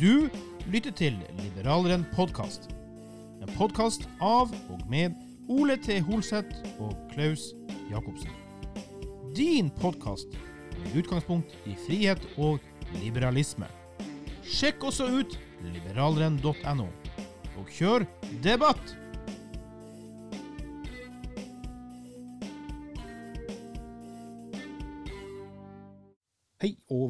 Du lytter til Liberaleren podkast. En podkast av og med Ole T. Holseth og Klaus Jacobsen. Din podkast med utgangspunkt i frihet og liberalisme. Sjekk også ut liberaleren.no, og kjør debatt!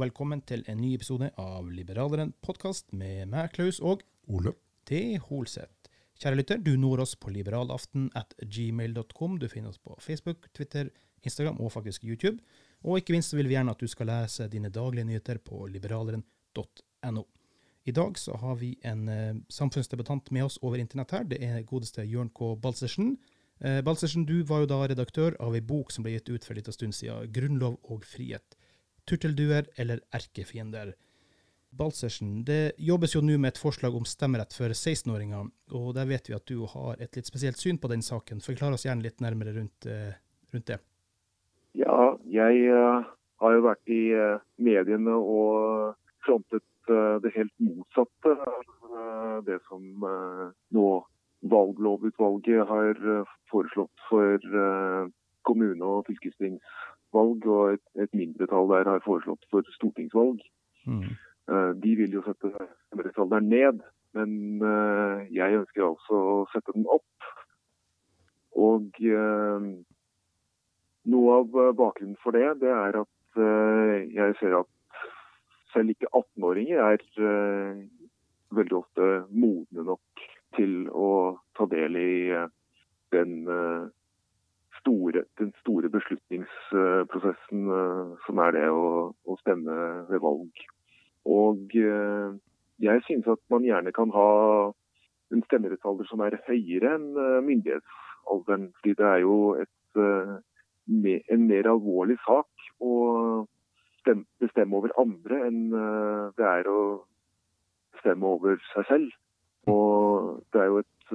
Og velkommen til en ny episode av Liberaleren podkast med meg, Klaus, og Ole. T. Holseth. Kjære lytter, du når oss på liberalaften at gmail.com. Du finner oss på Facebook, Twitter, Instagram og faktisk YouTube. Og ikke minst vil vi gjerne at du skal lese dine daglige nyheter på liberaleren.no. I dag så har vi en eh, samfunnsdebattant med oss over internett her. Det er godeste Jørn K. Balsersen. Eh, Balsersen, du var jo da redaktør av ei bok som ble gitt ut for en liten stund siden, 'Grunnlov og frihet'. Turtelduer eller erkefiender. Balsersen, det jobbes jo nå med et forslag om stemmerett for 16-åringer, og der vet vi at du har et litt spesielt syn på den saken. Forklar oss gjerne litt nærmere rundt, eh, rundt det. Ja, jeg eh, har jo vært i eh, mediene og frontet det helt motsatte av det som nå valglovutvalget har foreslått for kommune- og fylkestingsvalg, og et, et mindretall der har foreslått for stortingsvalg. Mm. Eh, De vil jo sette stemmerettsalderen ned, men eh, jeg ønsker altså å sette den opp. Og eh, noe av bakgrunnen for det, det er at jeg ser at selv ikke 18-åringer er veldig ofte modne nok til å ta del i den store, den store beslutningsprosessen eh, som er det å, å stemme ved valg. Og eh, jeg synes at man gjerne kan ha en stemmerettsalder som er høyere enn eh, myndighetsalderen. Fordi det er jo et, en mer alvorlig sak å bestemme over andre enn det er å bestemme over seg selv. Og det er jo et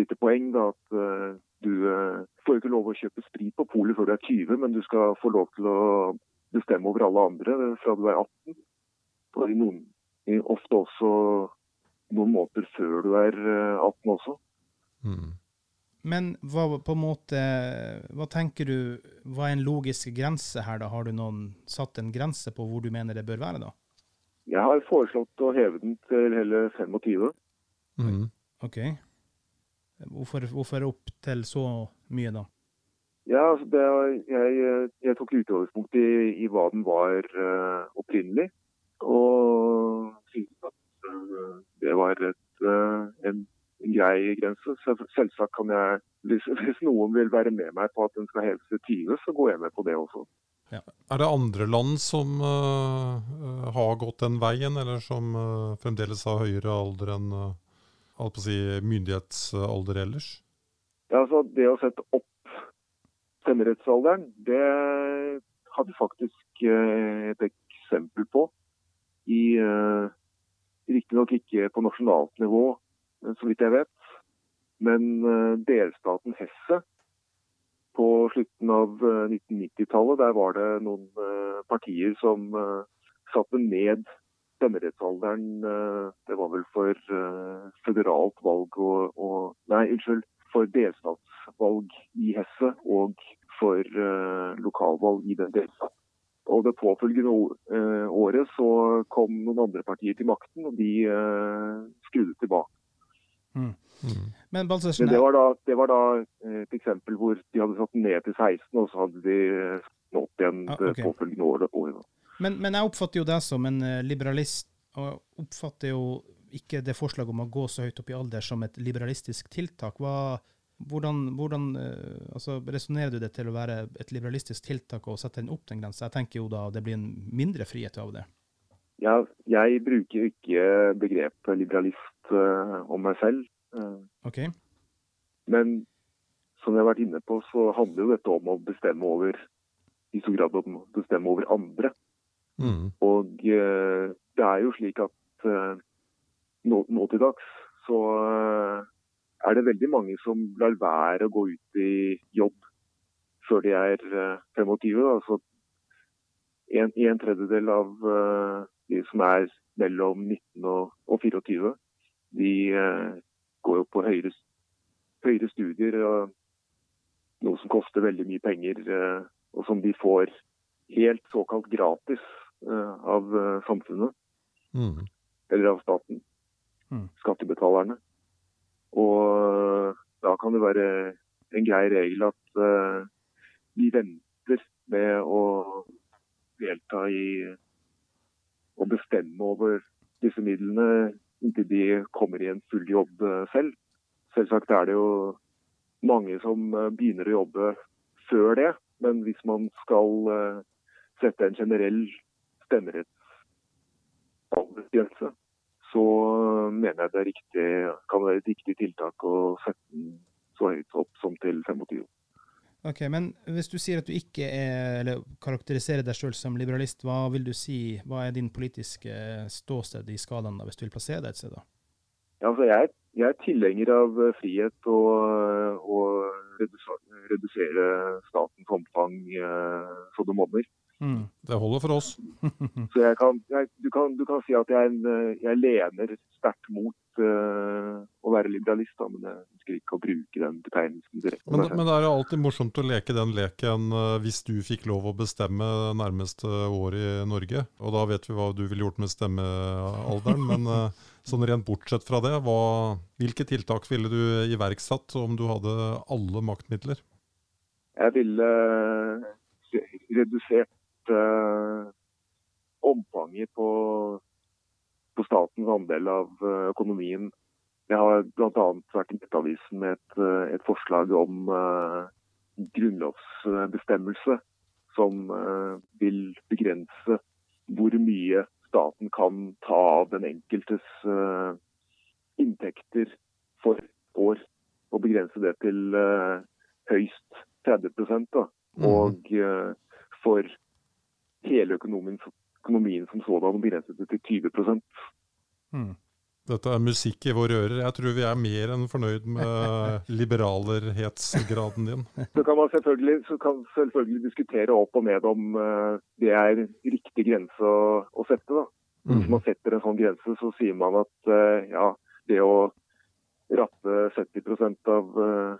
lite poeng da at du eh, får jo ikke lov å kjøpe sprit på polet før du er 20, men du skal få lov til å bestemme over alle andre fra du er 18. Og i noen, i ofte også noen måter før du er eh, 18 også. Mm. Men hva på en måte, hva tenker du, hva er en logisk grense her da? Har du noen, satt en grense på hvor du mener det bør være da? Jeg har foreslått å heve den til hele 25. Mm. Ok. Hvorfor, hvorfor opp til så mye da? Ja, altså det, jeg, jeg tok utgangspunkt i, i hva den var uh, opprinnelig. Og syntes at uh, det var et, uh, en, en grei grense. Selv- Selvsagt kan jeg, hvis, hvis noen vil være med meg på at den skal heves til 20, så går jeg med på det også. Er det andre land som har gått den veien, eller som fremdeles har høyere alder enn øh, holdt på å si, myndighetsalder ellers? Ja, altså Det å sette opp stemmerettsalderen, det har vi faktisk eh, et eksempel på. I eh, Riktignok ikke på nasjonalt nivå, eh, så vidt jeg vet. Men delstaten Hesse på slutten av eh, 1990-tallet, der var det noen partier som satte ned stemmerettsalderen. eh, Det var vel for eh, føderalt valg og, og Nei, unnskyld. For delstatsvalg i Hesse og for eh, lokalvalg i den delstaten. Og det påfølgende året så kom noen andre partier til makten, og de skrudde tilbake. Mm. Men Men det var da, det var da et eksempel hvor de hadde satt den ned til 16, og så hadde de nådd igjen Ah, det påfølgende året. året. Men, men jeg oppfatter jo deg som en eh, liberalist, og oppfatter jo ikke det forslaget om å gå så høyt opp i alder som et liberalistisk tiltak. Hva, hvordan hvordan eh, altså, resonnerer du det til å være et liberalistisk tiltak og sette den opp den grensa? Jeg tenker jo da det blir en mindre frihet av det. Ja, jeg bruker ikke begrepet liberalist uh, om meg selv. Uh, OK? Men som jeg har vært inne på, så handler jo dette om å bestemme over i stor grad om å bestemme over andre. Mm. Og eh, det er jo slik at eh, nå, nå til dags så eh, er det veldig mange som lar være å gå ut i jobb før de er eh, 25. Så en, en tredjedel av uh, de som er mellom 19 og, og 24. De uh, går jo på høyere, høyere studier, og noe som koster veldig mye penger, og som de får helt såkalt gratis av eh, samfunnet, Mm. eller av staten, Mm. skattebetalerne. Og eh, da kan det være en grei regel at eh, vi venter med å delta i å bestemme over disse midlene inntil de kommer i en full jobb eh, selv. Selvsagt er det jo mange som eh, begynner å jobbe før det, men hvis man skal eh, sette en generell stemmerettsaldersgrense, så mener jeg det riktig, kan være et riktig tiltak å sette den så høyt opp som til 25. Ok, Men hvis du sier at du ikke er, eller karakteriserer deg sjøl som liberalist, hva vil du si, hva er din politiske ståsted i skalaen da, hvis du vil plassere deg et sted? da? Ja, altså jeg, jeg er tilhenger av eh, frihet og, å redusere, statens omfang så det monner. Mm. Det holder for oss. Så jeg kan, jeg, du, kan, du kan si at jeg, en, eh, jeg lener sterkt mot uh, å være liberalist, da, men jeg ønsker ikke å bruke den betegnelsen direkte. Men, men det er jo alltid morsomt å leke den leken uh, hvis du fikk lov å bestemme nærmeste år i Norge. Og da vet vi hva du ville gjort med stemmealderen. Men uh, sånn rent bortsett fra det, hva, hvilke tiltak ville du iverksatt om du hadde alle maktmidler? Jeg ville redusert eh, omfanget på, på statens andel av eh, økonomien. Jeg har bl.a. vært i Nettavisen med et, eh, et forslag om grunnlovsbestemmelse som vil begrense hvor mye staten kan ta av den enkeltes inntekter for år, og begrense det til høyst 30 da. Og eh, for hele økonomien, økonomien som sådan begrenset det til 20 Mm. Dette er musikk i våre ører. Jeg tror vi er mer enn fornøyd med liberalerhetsgraden din. Så kan man selvfølgelig, så kan selvfølgelig diskutere opp og ned om eh, det er riktig grense å, å sette. da. Hvis man setter en sånn grense, så sier man at eh, ja, det å rappe 70 av eh,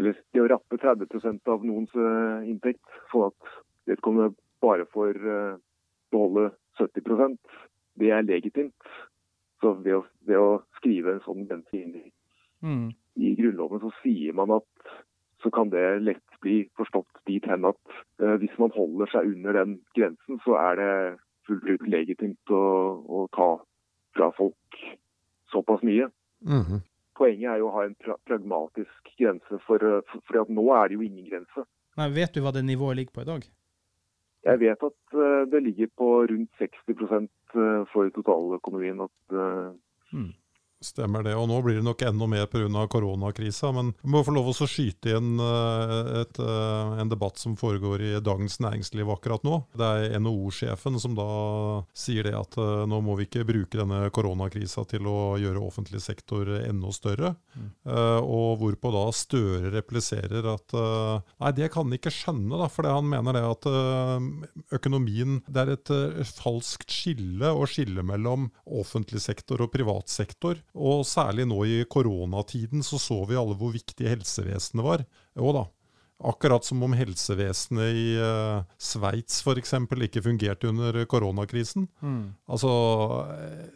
Eller det å rappe 30% av noens eh, inntekt, sånn at vedkommende bare for å beholde 70% det er legitimt. Så ved å, ved å skrive en sånn grense inn i Mm. i Grunnloven så sier man at så kan det lett bli forstått dit hen at eh, hvis man holder seg under den grensen, så er det fullt ut legitimt å, å ta fra folk såpass mye. Mhm. Poenget er jo å ha en pra pragmatisk grense, for, for, for, at nå er det jo ingen grense. Nei, Vet du hva det nivået ligger på i dag? Jeg vet at eh, det ligger på rundt 60 eh, for totaløkonomien. At eh, Mm. Stemmer det. Og nå blir det nok enda mer pga. koronakrisa. Men vi må få lov å skyte inn eh, et, eh, en debatt som foregår i Dagens Næringsliv akkurat nå. Det er NHO-sjefen som da sier det at eh, nå må vi ikke bruke denne koronakrisa til å gjøre offentlig sektor enda større. Eh, og hvorpå da Støre repliserer at nei, det kan han ikke skjønne, da, for han mener det at økonomien Det er et falskt skille å skille mellom offentlig sektor og privat sektor. Og særlig nå i koronatiden så så vi alle hvor viktig helsevesenet var. Jo da. Akkurat som om helsevesenet i uh, Sveits f.eks. ikke fungerte under koronakrisen. Mm. Altså eh,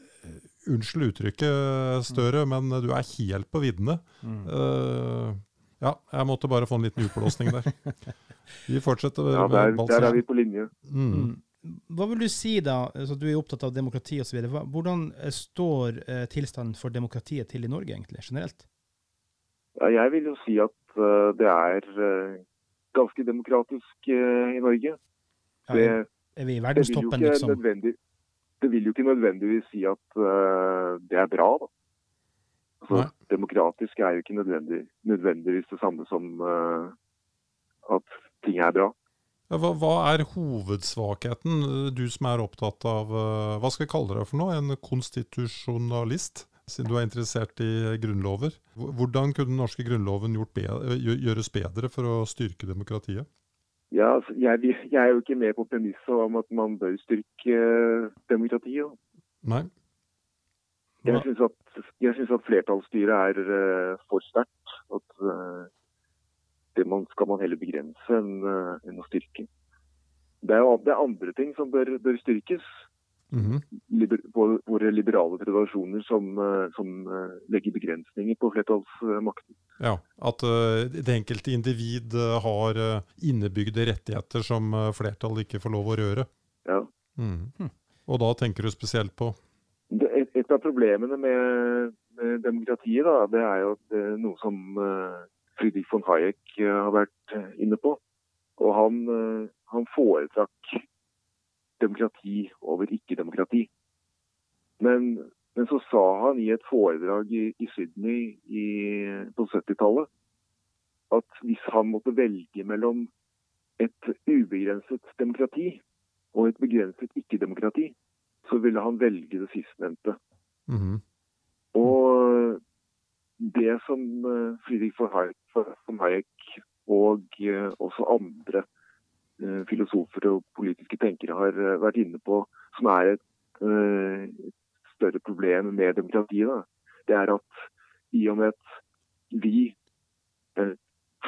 Unnskyld uttrykket, Støre, men du er helt på viddene. Mm. Uh, ja, jeg måtte bare få en liten utblåsning der. Vi fortsetter. ja, med der, der er vi på linje. Mm. Hva vil du si da, så du er opptatt av demokrati osv. Hvordan eh, står eh, tilstanden for demokratiet til i Norge egentlig, generelt? Ja, jeg vil jo si at eh, det er ganske demokratisk i Norge. Det, er, er vi i verdenstoppen, det liksom? det vil jo ikke nødvendigvis si at det er bra. Da. Altså, demokratisk er jo ikke nødvendig, nødvendigvis det samme som at ting er bra. Hva, hva er hovedsvakheten, eh, du som er opptatt av eh, Hva skal vi kalle deg for noe? En konstitusjonalist? Siden du er interessert i grunnlover. Hvordan kunne den norske grunnloven gjort be- gjøres bedre for å styrke demokratiet? Ja, altså, jeg, jeg er jo ikke med på premisset om at man bør styrke eh, demokratiet. Nei. Nei. Jeg syns at, at flertallsstyret er uh, for sterkt. At uh, det man, skal man heller begrense enn uh, enn å styrke. Det er, det er andre ting som bør, bør styrkes. Mm -hmm. Liber, våre liberale tradisjoner som, som, legger begrensninger på flertallsmakten. Ja, At det enkelte individ har innebygde rettigheter som flertall ikke får lov å røre. Ja. Mm. Og da tenker du spesielt på? Et, et av problemene med, med demokratiet da, det er jo at det er noe som Friedrich von Hayek uh, har vært inne på. Og han, uh, han foretrakk demokrati over ikke-demokrati. Men, men, så sa han i et foredrag i, i Sydney i, på 70-tallet at hvis han måtte velge mellom et ubegrenset demokrati og et begrenset ikke-demokrati, så ville han velge det sistnevnte. Mm -hmm. Og det som eh, Friedrich von Hayek og eh, også andre eh, filosofer og politiske tenkere har vært inne på, som er et, et større problem med demokratiet, det er at i og med at vi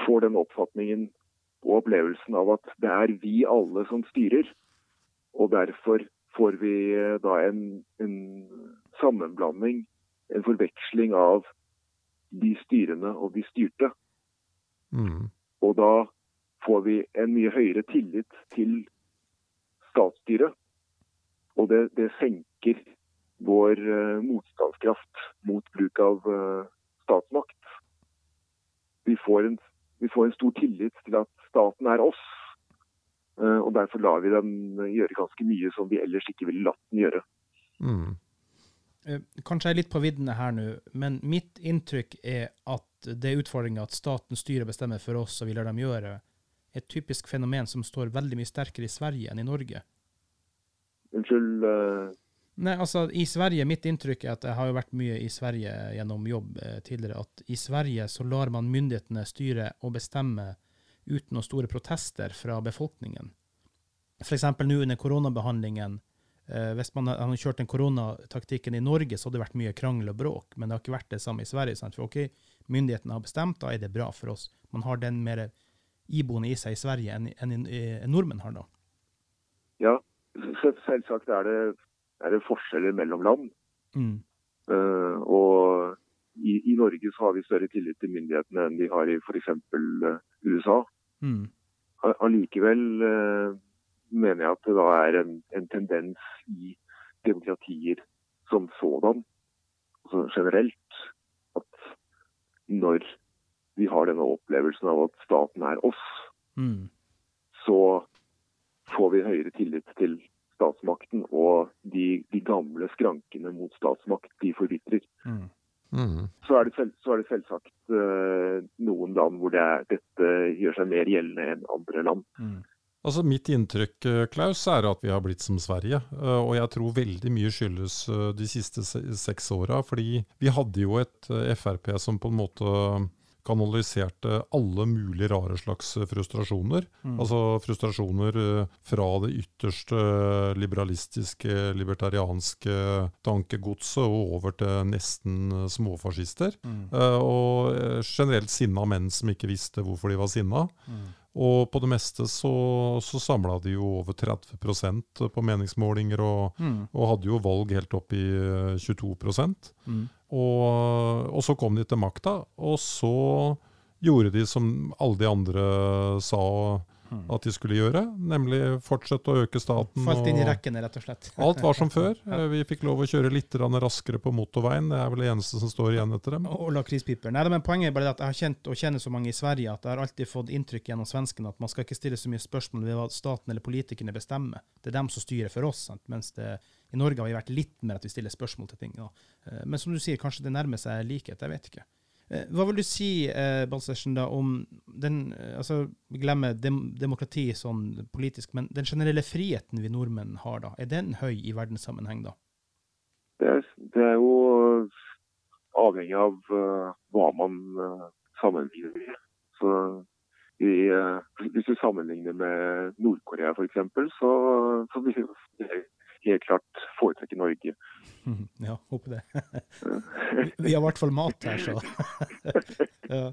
får den oppfatningen og opplevelsen av at det er vi alle som styrer, og derfor får vi eh, da en, en sammenblanding, en forveksling av de styrende og de styrte. Mm. Og da får vi en mye høyere tillit til statsstyret. Og det, det senker vår uh, motstandskraft mot bruk av uh, statsmakt. Vi får, en, vi får, en, stor tillit til at staten er oss, Uh, og Derfor lar vi den gjøre ganske mye som vi ellers ikke ville latt den gjøre. Mm. Eh, kanskje jeg er litt på viddene her nå, men mitt inntrykk er at det er utfordringa at staten styrer og bestemmer for oss, og vi lar dem gjøre. Et typisk fenomen som står veldig mye sterkere i Sverige enn i Norge. Unnskyld? Uh... Nei, altså I Sverige, mitt inntrykk er at jeg har jo vært mye i Sverige gjennom jobb eh, tidligere, at i Sverige så lar man myndighetene styre og bestemme uten noen store protester fra befolkningen. F.eks. nå under koronabehandlingen. Eh, hvis man hadde kjørt den koronataktikken i Norge, så hadde det vært mye krangel og bråk, men det har ikke vært det samme i Sverige. Sant? For ok, myndighetene har bestemt, da er det bra for oss. Man har den mer iboende i seg i Sverige enn, enn, enn nordmenn har da. Ja, selvsagt er det, er det forskjeller mellom land. Mm. Uh, og i, i, Norge så har vi større tillit til myndighetene enn de har i f.eks. Uh, eh, USA. Mm. Allikevel eh, mener jeg at det da er en, en tendens i demokratier som sådan, altså generelt, at når vi har denne opplevelsen av at staten er oss, mm. så får vi høyere tillit til statsmakten, og de, de gamle skrankene mot statsmakt, de forvitrer. Mm. Mm. Så, er det selv, så, er det selvsagt uh, noen land hvor det er, dette gjør seg mer gjeldende enn andre land. Altså Mitt inntrykk eh, Klaus, er at vi har blitt som Sverige. Eh, og jeg tror veldig mye skyldes de siste seks åra. Fordi vi hadde jo et Frp som på en måte kanaliserte alle mulige rare slags frustrasjoner. Mm. Altså frustrasjoner eh, fra det ytterste liberalistiske, libertarianske tankegodset og over til nesten småfascister. Mm. Og generelt sinna menn som ikke visste hvorfor de var sinna. Mm. Og på det meste så, så samla de jo over 30% på meningsmålinger, og, mm. og, hadde jo valg helt opp i 22 mm. og, og, så kom de til makta, og så gjorde de som alle de andre sa Mm. At de skulle gjøre, nemlig fortsette å øke staten. Falt inn i rekkene, rett og slett. alt var som før. Vi fikk lov å kjøre litt raskere på motorveien, det er vel det eneste som står igjen etter dem. Og lakrispiper. Nei, men Poenget er bare at jeg har kjent og kjenner så mange i Sverige at jeg har alltid fått inntrykk gjennom svenskene at man skal ikke stille så mye spørsmål ved hva staten eller politikerne bestemmer. Det er dem som styrer for oss. Sant? Mens det, i Norge har vi vært litt mer at vi stiller spørsmål til ting. Ja. Eh, men som du sier, kanskje det nærmer seg likhet. Jeg vet ikke. Eh, hva vil du si eh, Balsersen, da, om den eh, altså, Vi glemmer dem, demokrati sånn politisk, men den generelle friheten vi nordmenn har, da, er den høy i verdenssammenheng? da? Det er, det er jo avhengig av uh, hva man uh, sammenligner med. Så i, uh, Hvis du sammenligner med Nord-Korea f.eks., så, så blir det helt klart foretrekke Norge. Ja, håper det. Vi har i hvert fall mat her, så. ja.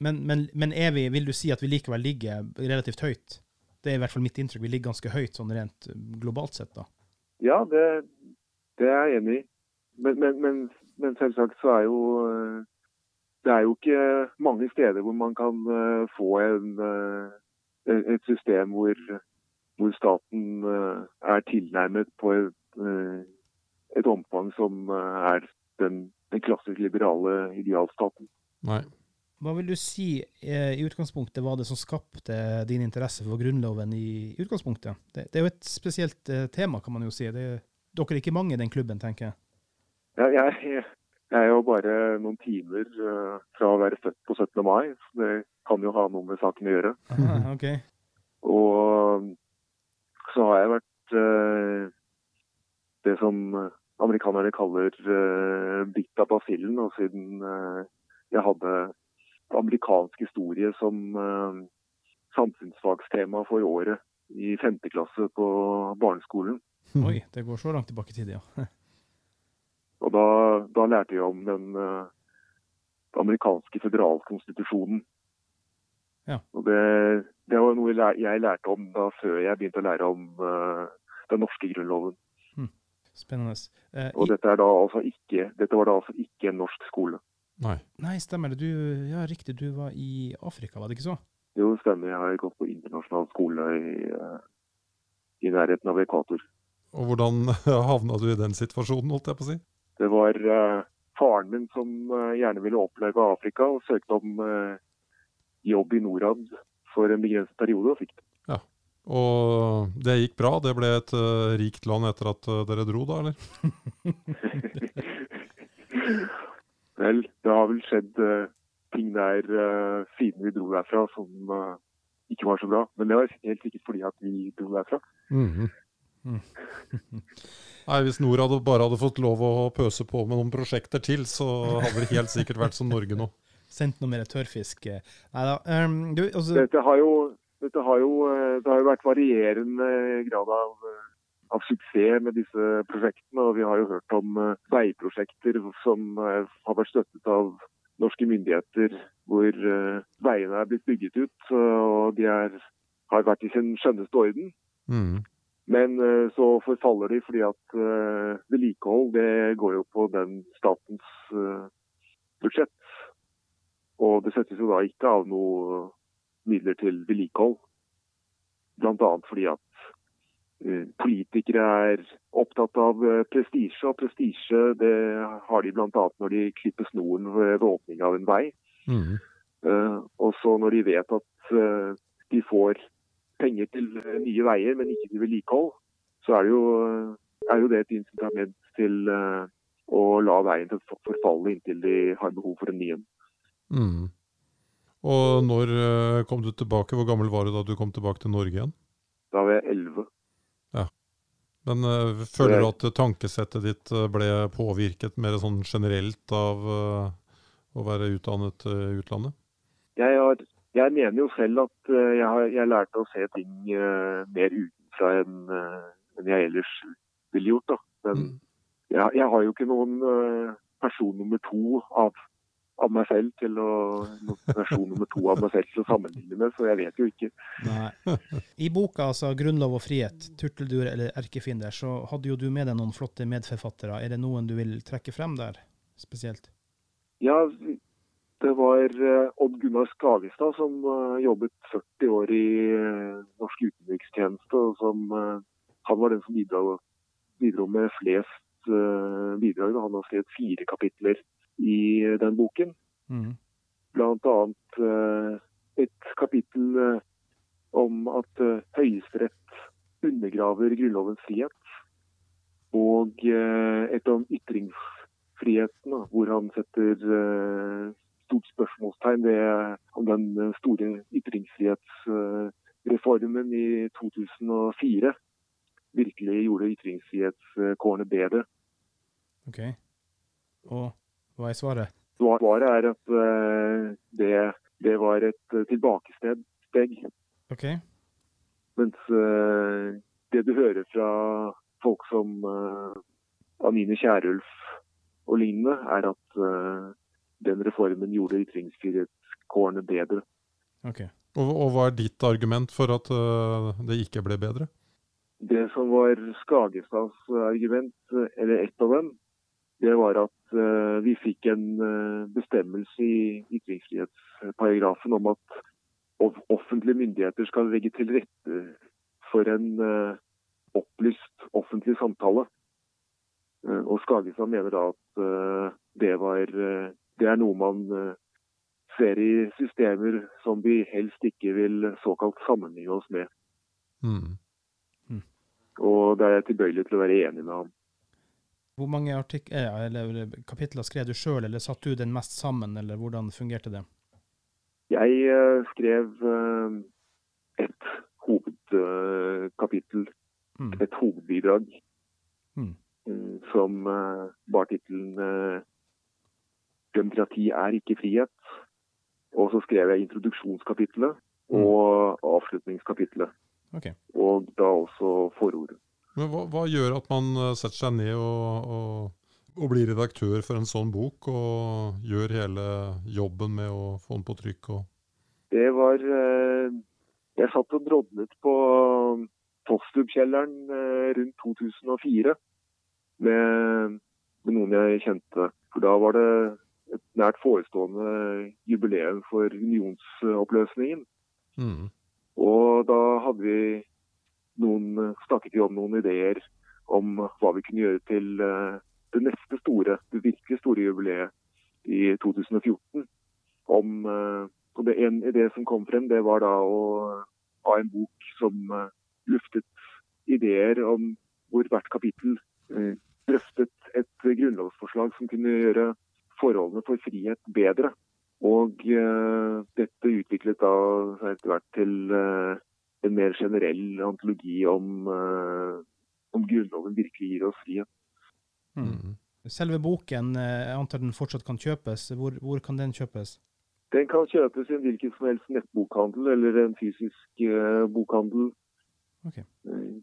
Men, men, men er vi, vil du si at vi likevel ligger relativt høyt? Det er i hvert fall mitt inntrykk. Vi ligger ganske høyt sånn rent globalt sett, da. Ja, det, det er jeg enig i. Men, men, selvsagt så er jo eh, Det er jo ikke mange steder hvor man kan eh, få en, eh, et system hvor, hvor staten er tilnærmet på et, et omfang som er den, den klassisk liberale idealstaten. Nei. Hva vil du si i utgangspunktet var det som skapte din interesse for Grunnloven i utgangspunktet? Det, det er jo et spesielt tema, kan man jo si. Det, dere er ikke mange i den klubben, tenker jeg? Ja, jeg, jeg, er jo bare noen timer fra å være født på 17. mai, så det kan jo ha noe med saken å gjøre. Aha, okay. Og så har jeg vært uh, det som amerikanerne kaller uh, bitt av basillen, og siden uh, jeg hadde amerikansk historie som uh, samfunnsfagstema for året i femte klasse på barneskolen. Oi, det går så langt tilbake i tid, ja. Og da, da lærte jeg om den, uh, amerikanske føderalkonstitusjonen. Ja. Og det, det, var noe jeg lærte om da før jeg begynte å lære om uh, den norske grunnloven. Hmm. Spennende. Uh, og dette, da altså ikke, dette, var da altså ikke en norsk skole. Nei. Nei, stemmer det. Du, ja, riktig, du var i Afrika, var det ikke så? Jo, stemmer. Jeg har gått på internasjonal skole i, i nærheten av ekvator. Og hvordan havna du i den situasjonen, holdt jeg på å si? Det var uh, faren min som uh, gjerne ville oppleve Afrika, og søkte om uh, jobb i Norad for en begrenset periode, og fikk det. Ja, Og det gikk bra? Det ble et rikt land etter at dere dro, da, eller? vel, det har vel skjedd ting der siden vi dro derfra som ikke var så bra. Men det var helt sikkert fordi at vi dro derfra. Mm -hmm. Mm. Nei, Hvis Norad bare hadde fått lov å pøse på med noen prosjekter til, så hadde det helt sikkert vært som Norge nå. Sendt noe mer tørrfisk. Nei da. Um, også... dette, har jo, dette har jo, eh, det har jo vært varierende grad av, eh, av, suksess med disse prosjektene. og Vi har jo hørt om veiprosjekter som har vært støttet av norske myndigheter, hvor veiene er blitt bygget ut. og de er, har vært i sin skjønneste orden. Mm. Men så forfaller de fordi at vedlikehold det går jo på den statens budsjett. Og det settes jo da ikke av noe midler til vedlikehold. Bl.a. fordi at politikere er opptatt av prestisje, og prestisje det har de bl.a. når de klipper snoren ved åpning av en vei. Mm. og så når de vet at de får penger til eh, nye veier, men ikke til vedlikehold, så er det, jo, er jo det et incitament til uh, å la veien forfalle inntil de har behov for en ny en. Mm. Og når uh, kom du tilbake? Hvor gammel var du da du kom tilbake til Norge igjen? Da var jeg elleve. Ja. Men uh, føler du at tankesettet ditt ble påvirket mer sånn generelt av å være utdannet i utlandet? Jeg har jeg mener jo selv at uh, jeg har jeg lærte å se ting uh, mer utenfra enn uh, en jeg ellers ville gjort. da. Men mm. jeg, jeg, har jo ikke noen person nummer to av, av, meg selv til å versjon nummer to av meg selv til å sammenligne med, så jeg vet jo ikke. Nei. I boka altså 'Grunnlov og frihet', 'Turteldur eller erkefiender', så hadde jo du med deg noen flotte medforfattere. Er det noen du vil trekke frem der spesielt? Ja, det var eh, Odd Gunnar Skagestad som eh, jobbet 40 år i eh, norsk utenrikstjeneste. og som, Han var den som bidro, bidro med flest bidrag. Han har skrevet fire kapitler i den boken. Mm. Blant annet et kapittel om at Høyesterett undergraver Grunnlovens frihet. Og et om ytringsfriheten, hvor han setter stort spørsmålstegn ved om den store ytringsfrihetsreformen i 2004 virkelig gjorde ytringsfrihetskårene bedre. Ok. Og hva er svaret? Svaret er at eh, det, det var et tilbakesteg. Ok. Mens uh, det du hører fra folk som uh, Anine Kierulf og lignende, er at uh, den reformen gjorde ytringsfrihetskårene bedre. Okay. Og, og, hva er ditt argument for at uh, det ikke ble bedre? Det som var Skagestads argument, eller ett av dem, det var at uh, vi fikk en uh, bestemmelse i ytringsfrihetsparagrafen om at offentlige myndigheter skal legge til rette for en opplyst offentlig samtale. og Skagestad mener da at det var det er noe man ser i systemer som vi helst ikke vil såkalt sammenligne oss med. Mm. Mm. Og det er jeg tilbøyelig til å være enig med ham. Hvor mange eller kapitler skrev du sjøl, eller satt du den mest sammen, eller hvordan fungerte det? Jeg uh, skrev uh, et hovedkapittel, uh, mm. et hovedbidrag, mm. som bar tittelen 'Demokrati er ikke frihet'. Og så skrev jeg introduksjonskapitlet mm. og avslutningskapitlet. Okay. Og da også forordet. Men hva, hva, gjør at man eh, setter seg ned og, og, og, blir redaktør for en sånn bok, og gjør hele jobben med å få den på trykk? Det var eh, Jeg satt og drodlet på Tostrup-kjelleren eh, rundt 2004 med, med noen jeg kjente. For da var det et nært forestående jubileum for unionsoppløsningen. Mm. Og da hadde vi noen, snakket vi om noen ideer om hva vi kunne gjøre til eh, det neste store, det virkelig store jubileet i 2014. Om, eh, og det En idé som kom frem, det var da å ha en bok som eh, luftet ideer om hvor hvert kapittel drøftet et grunnlovsforslag som kunne gjøre forholdene for frihet bedre. Og dette utviklet da etter hvert til en mer generell antologi om, uh, om Grunnloven virkelig gir oss frihet. Mm. Selve boken, jeg antar den fortsatt kan kjøpes. Hvor, hvor, kan den kjøpes? Den kan kjøpes i en hvilken som helst nettbokhandel eller en fysisk bokhandel. Okay.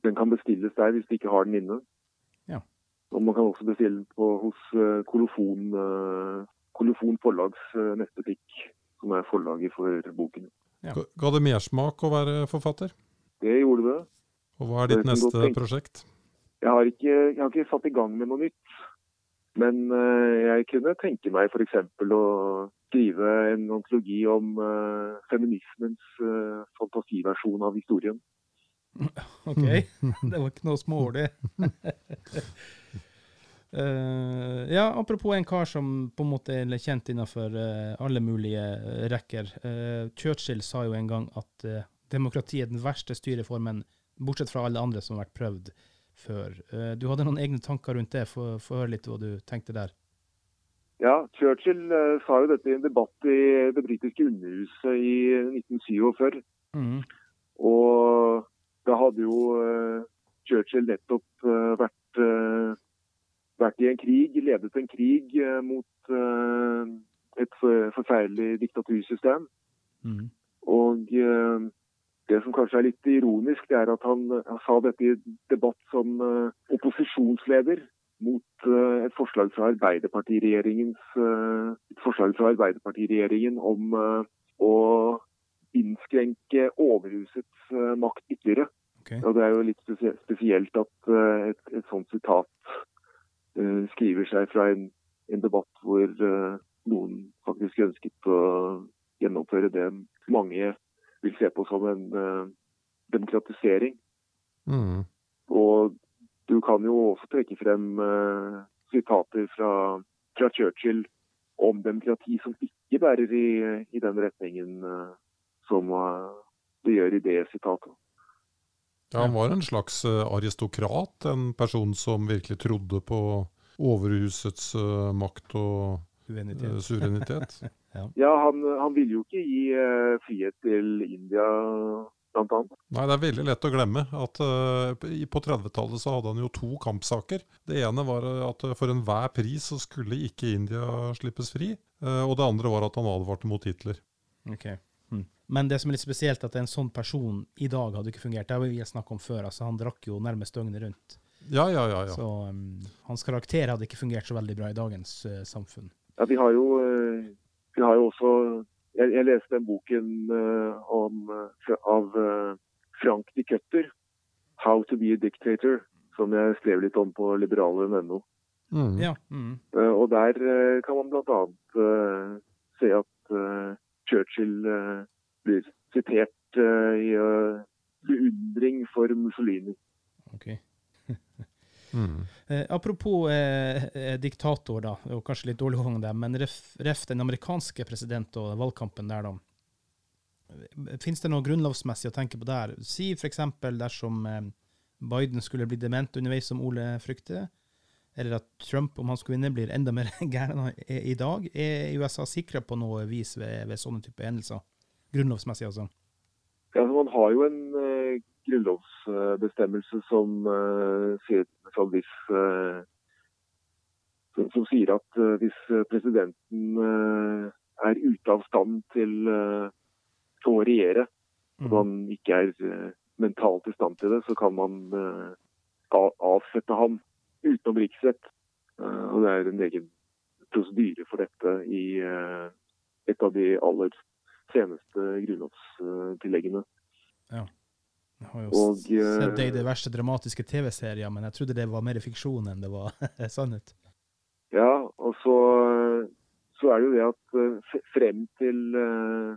Den kan bestilles der hvis du ikke har den inne. Og man kan også bestille den på, hos uh, Kolofon, uh, Kolofon forlags eh, nettbutikk, som er forlaget for boken. Ja. Ga det mersmak å være forfatter? Det gjorde det. Og Hva er ditt neste prosjekt? Jeg har, ikke, jeg har, ikke, satt i gang med noe nytt. Men jeg kunne tenke meg f.eks. å skrive en antologi om uh, feminismens uh, fantasiversjon av historien. OK. Det var ikke noe smålig. Uh, ja, apropos en kar som på en måte er kjent innenfor uh, alle mulige uh, rekker. Churchill sa jo en gang at demokrati er den verste styreformen, bortsett fra alle andre som har vært prøvd før. du hadde noen egne tanker rundt det? Få høre litt hva du tenkte der. Ja, Churchill sa jo dette i en debatt i det britiske underhuset i 1947. Mm. Og da hadde jo Churchill nettopp vært vært i en krig, ledet en krig eh, mot uh, et forferdelig diktatursystem. Mm. Og det som kanskje er litt ironisk, det er at han, han sa dette i debatt som opposisjonsleder mot et forslag fra Arbeiderpartiregjeringens et forslag fra Arbeiderpartiregjeringen om å innskrenke overhusets makt ytterligere. Okay. Og Det er jo litt spesielt at et, et sånt sitat skriver seg fra en, en debatt hvor uh, noen faktisk ønsket å gjennomføre det mange vil se på som en uh, demokratisering. Mm. Og du kan jo også trekke frem sitater fra, fra, Churchill om demokrati som ikke bærer i, i den retningen som det gjør i det sitatet. Ja, Han var en slags eh, aristokrat, en person som virkelig trodde på overhusets uh, makt og uh, suverenitet. ja, ja han, han, ville jo ikke gi uh, frihet til India, blant annet. Nei, det er veldig lett å glemme at på 30-tallet så hadde han jo to kampsaker. Det ene var at for enhver pris så skulle ikke India slippes fri. og det andre var at han advarte mot Hitler. Okay. Men det som er litt spesielt, at en sånn person i dag hadde ikke fungert. Det har vi snakket om før. altså Han drakk jo nærmest døgnet rundt. Ja, ja, ja. ja. Så um, hans karakter hadde ikke fungert så veldig bra i dagens uh, samfunn. Ja, vi har jo, uh, vi har jo også Jeg, jeg leste den boken uh, om, av Frank de Cutter, 'How to be a Dictator', som jeg skrev litt om på liberale.no. Mm. Ja, mm. og der kan man bl.a. se at Churchill blir sitert i beundring for Mussolini. Okay. Mm. Eh, apropos eh, eh, diktator, da, og kanskje litt dårlig overgang der, men ref, ref den amerikanske president og valgkampen der, da. Fins det noe grunnlovsmessig å tenke på der? Si f.eks. dersom eh, Biden skulle bli dement underveis, som Ole frykter, eller at Trump, om han skulle vinne, blir enda mer gæren enn han er i dag. Er USA sikra på noe vis ved, ved sånne type hendelser? Grunnlovsmessig, altså. Ja, altså Man har jo en uh, grunnlovsbestemmelse som, uh, sier, som, hvis, uh, som, som, sier at hvis presidenten er ute av stand til å regjere, og man ikke er mentalt i stand til det, så kan man avsette ham utenom riksrett. og Det er en egen prosedyre for dette i et av de aller seneste grunnlovstilleggene. Jeg har jo Og, sett det i det verste dramatiske TV-serier, men jeg trodde det var mer fiksjon enn det var sannhet. Ja, og så, så er det jo det at eh, frem til eh,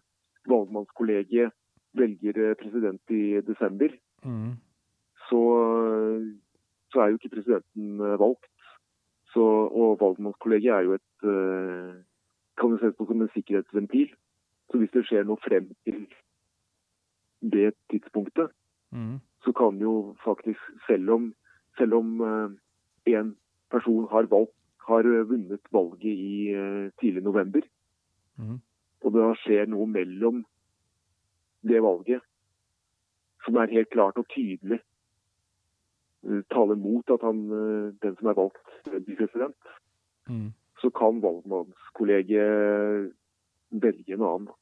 valgmannskollegiet velger eh, president i desember, Mm. så, så er jo ikke presidenten eh, valgt. Så, og valgmannskollegiet er jo et eh, kan jo ses på som en sikkerhetsventil. Så hvis det skjer noe frem til det tidspunktet, Mm. så kan jo faktisk, selv om, selv om eh, en person har, valgt, har vunnet valget i eh, tidlig november, Mm. og det da skjer noe mellom det valget som er helt klart og tydelig eh, taler mot at han, eh, den som er valgt, blir president, Mm. så kan valgmannskollegiet velge annet.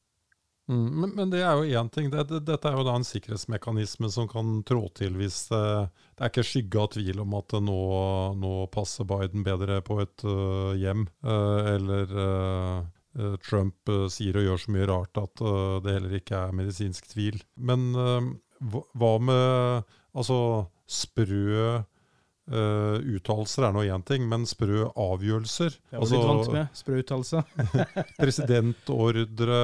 Mm, men, men det er jo én ting. Det, det, dette er jo da en sikkerhetsmekanisme som kan trå til hvis eh, det er ikke skygge av tvil om at nå, nå passer Biden bedre på et uh, hjem, uh, eller eh, eh, Trump eh, sier og gjør så mye rart at eh, det heller ikke er medisinsk tvil. Men eh, hva med altså sprø Uh, uttalelser er nå én ting, men sprø avgjørelser Det var altså, litt vant med. Sprø uttalelse. presidentordre,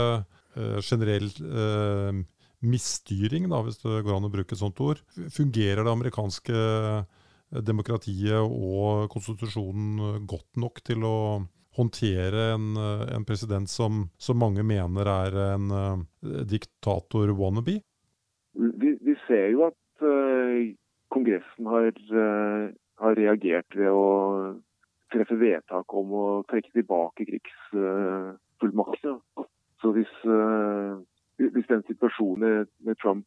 uh, generell uh, misstyring, da, hvis det går an å bruke et sånt ord. Fungerer det amerikanske demokratiet og konstitusjonen godt nok til å håndtere en, en president som, som mange mener er en diktator-wannabe? Vi, vi ser jo at eh, Kongressen har, eh, har reagert ved å treffe vedtak om å trekke tilbake krigsfullmaktene. Så hvis, eh, hvis den situasjonen med, Trump,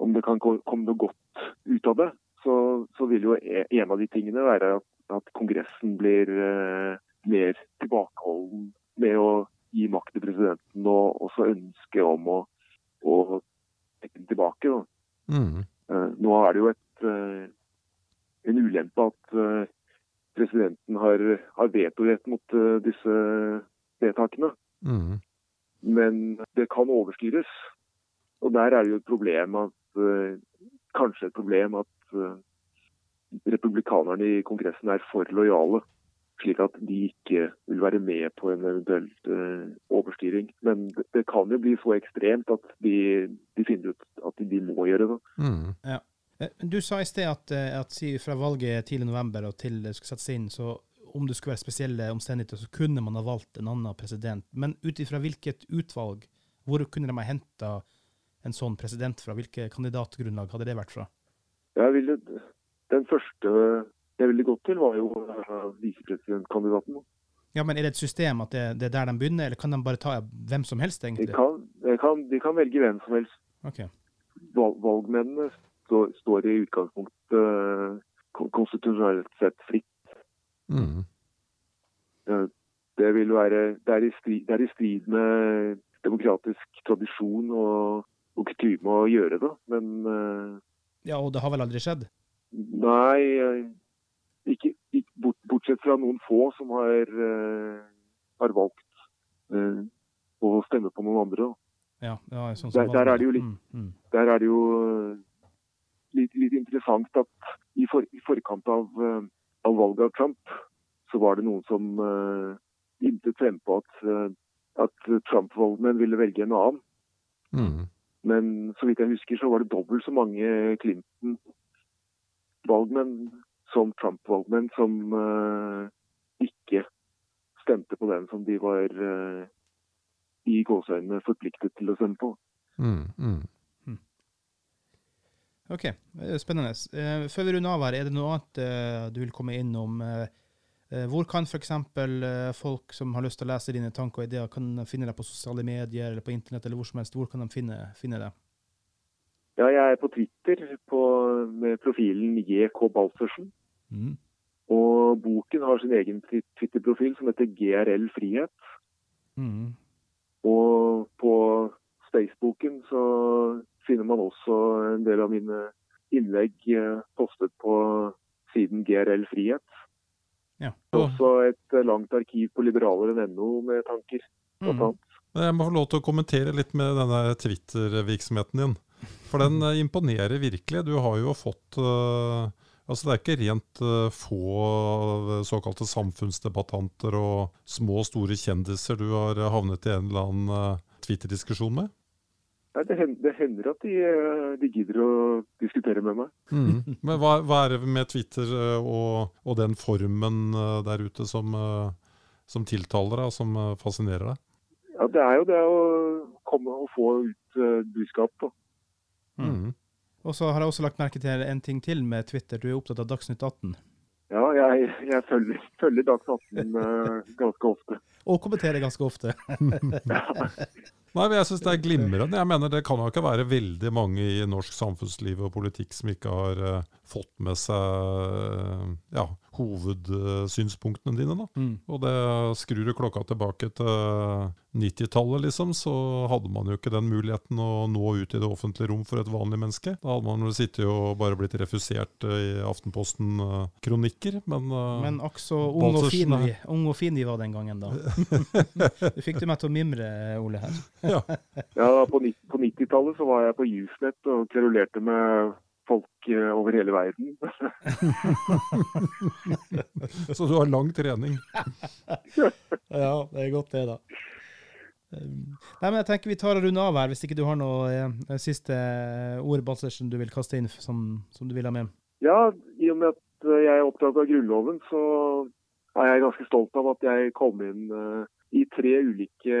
om det kan komme noe godt ut av det, så, så vil jo e- en av de tingene være at, at Kongressen blir eh, mer tilbakeholden med å gi makt til presidenten, og også ønske om å, å trekke den tilbake. Mm. Nå er det jo et, eh, en ulempe at eh, presidenten har, har vetorett mot eh, disse vedtakene. Mm. Men det kan overstyres. Og der er det jo et problem at Kanskje et problem at republikanerne i Kongressen er for lojale. Slik at de ikke vil være med på en eventuell overstyring. Men det, det kan jo bli så ekstremt at de, de finner ut at de må gjøre det. Mm. Eh, Du sa i sted at, eh, at fra valget tidlig november og til det skulle settes inn, så om det skulle være spesielle omstendigheter, så kunne man ha valgt en annen president. Men ut ifra hvilket utvalg, hvor kunne de ha henta en sånn president fra? Hvilke kandidatgrunnlag hadde det vært fra? Ville, den første jeg ville gått til, var jo uh, visepresidentkandidaten. Ja, men Er det et system at det, det er der de begynner, eller kan de bare ta hvem som helst, De egentlig? kan, de kan, de kan velge hvem som helst. Okay. Valg, valgmennene står, står i utgangspunktet uh, konstitusjonelt sett fritt. Mm. Det vil være det er, i strid, det er i strid med demokratisk tradisjon og, og kutyme å gjøre det. Men eh, Ja, og det har vel aldri skjedd? nei, eh, ikke, ikke bort, bortsett fra noen få som har, eh, har valgt eh, å stemme på noen andre. Ja, ja sånn Der- der er det jo litt- Mm, mm. Der er det jo eh, litt, litt interessant at i, for, i forkant av, eh, av valget av Trump, så var det noen som uh, fremme frempå at, eh, at Trump-valgmenn ville velge en annen. Mm. Men så vidt jeg husker, så var det dobbelt så mange Clinton-valgmenn som Trump-valgmenn som uh, ikke stemte på den som de var uh, i gåseøynene forpliktet til å stemme på. Mm. Mm. Ok, eh, spennende. Eh, Før vi runder av her, er det noe annet eh, du vil komme innom? Hvor kan f.eks. folk som har lyst til å lese dine tanker og ideer, kan finne deg på sosiale medier eller på internett eller hvor som helst? Hvor kan de finne, finne deg? Ja, jeg er på Twitter på, med profilen JK Balsersen. Mm. Og boken har sin egen Twitter-profil som heter GRL Frihet. Mm. Og på Spaceboken så finner man også en del av mine innlegg eh, postet på siden GRL Frihet. Ja. Er også et eh, langt arkiv på liberaler.no med tanker. blant Mm. annet. Jeg må få lov til å kommentere litt med denne Twitter-virksomheten din. For den eh, imponerer virkelig. Du har jo fått Altså Det er ikke rent få såkalte samfunnsdebattanter og små og store kjendiser du har havnet i en eller annen Twitter-diskusjon med? Nei, det, hender, det hender at de, eh, de gidder å diskutere med meg. Men hva, hva er det med Twitter eh, og, og den formen eh, der ute som, som tiltaler deg, og som fascinerer deg? Ja, Det er jo det å komme og få ut budskap. Da. Mm. Mm. Og så har jeg også lagt merke til en ting til med Twitter. Du er opptatt av Dagsnytt 18. Ja, jeg, jeg følger, følger Dags 18 eh, ganske ofte. Og kommenterer ganske ofte. Nei, men jeg syns det er glimrende. Jeg mener Det kan jo ikke være veldig mange i norsk samfunnsliv og politikk som ikke har uh, fått med seg eh, ja, hovedsynspunktene dine. da. Mm. Og det skrur du klokka tilbake til 90-tallet, liksom, så hadde man jo ikke den muligheten å nå ut i det offentlige rom for et vanlig menneske. Da hadde man jo sittet og bare blitt refusert eh, i Aftenposten-kronikker, men, Men akk så ung og, fin vi, ung og fin vi var den gangen, da. Du fikk du meg til å mimre, Ole, her. Ja. Ja, På, på 90-tallet så var jeg på Usenet og kverulerte med folk eh, over hele verden. Så du har lang trening. Ja, det er godt det, da. Um, Nei, men jeg tenker vi tar og runder av her, hvis ikke du har noe eh, siste ord, Balsersen, du vil kaste inn som, som du vil ha med. Ja, i og med at eh, jeg er opptatt av Grunnloven, så er jeg ganske stolt av at jeg kom inn eh, i tre ulike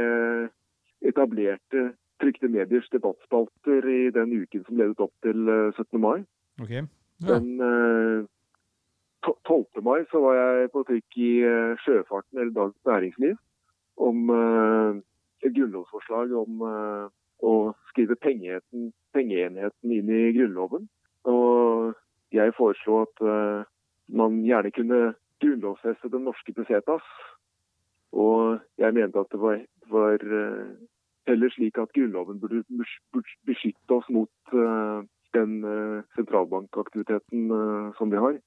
etablerte trykte mediers debattspalter i den uken som ledet opp til eh, 17. mai. Okay. Ja. Den eh, 12. mai så var jeg på trykk i eh, Sjøfarten, eller Dagens Næringsliv, om eh, et grunnlovsforslag om eh, å skrive pengeenheten, inn i Grunnloven. Og jeg foreslo at eh, man gjerne kunne grunnlovfeste den norske pesetas. Og jeg mente at det var, var eh, heller slik at Grunnloven burde bes- bes- beskytte oss mot eh, den eh, sentralbankaktiviteten som vi har.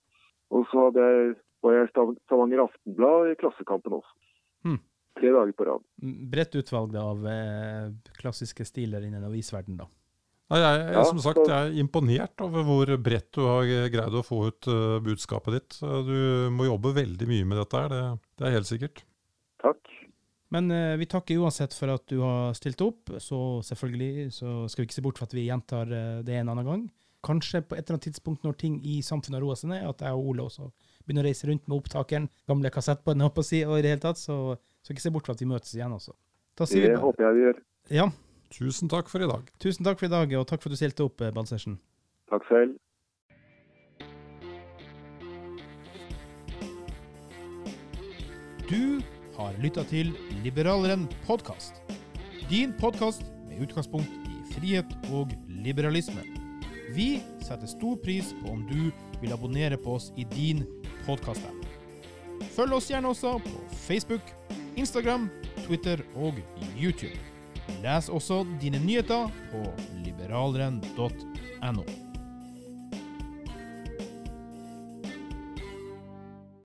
Og så hadde jeg, var jeg i Stavanger Aftenblad i Klassekampen også. Hmm. Tre dager på rad. Mm, Bredt utvalg av klassiske stiler innen avisverdenen, da. Nei, jeg, jeg, som sagt, jeg er imponert over hvor bredt du har greid å få ut budskapet ditt. Du må jobbe veldig mye med dette her, det, det er helt sikkert. Takk. Men eh, vi takker uansett for at du har stilt opp. Så selvfølgelig så skal vi ikke se bort fra at vi gjentar eh, det en annen gang. Kanskje på et eller annet tidspunkt når ting i samfunnet har roa seg ned, at jeg og Ole også begynner å reise rundt med opptakeren, gamle kassettbånd, holdt på å si, og i det hele tatt, så, så ikke se bort fra at vi møtes igjen også. Da sier vi Det bare håper jeg vi gjør. Ja, Tusen takk for i dag. tusen takk for i dag, og takk for at du stilte opp, eh, Balsersen. Takk selv. Du har lytta til Liberaleren podkast. Din podkast med utgangspunkt i frihet og liberalisme. Vi setter stor pris på om du vil abonnere på oss i din podkast-app. Følg oss gjerne også på Facebook, Instagram, Twitter og YouTube. Les også dine nyheter på liberaleren.no.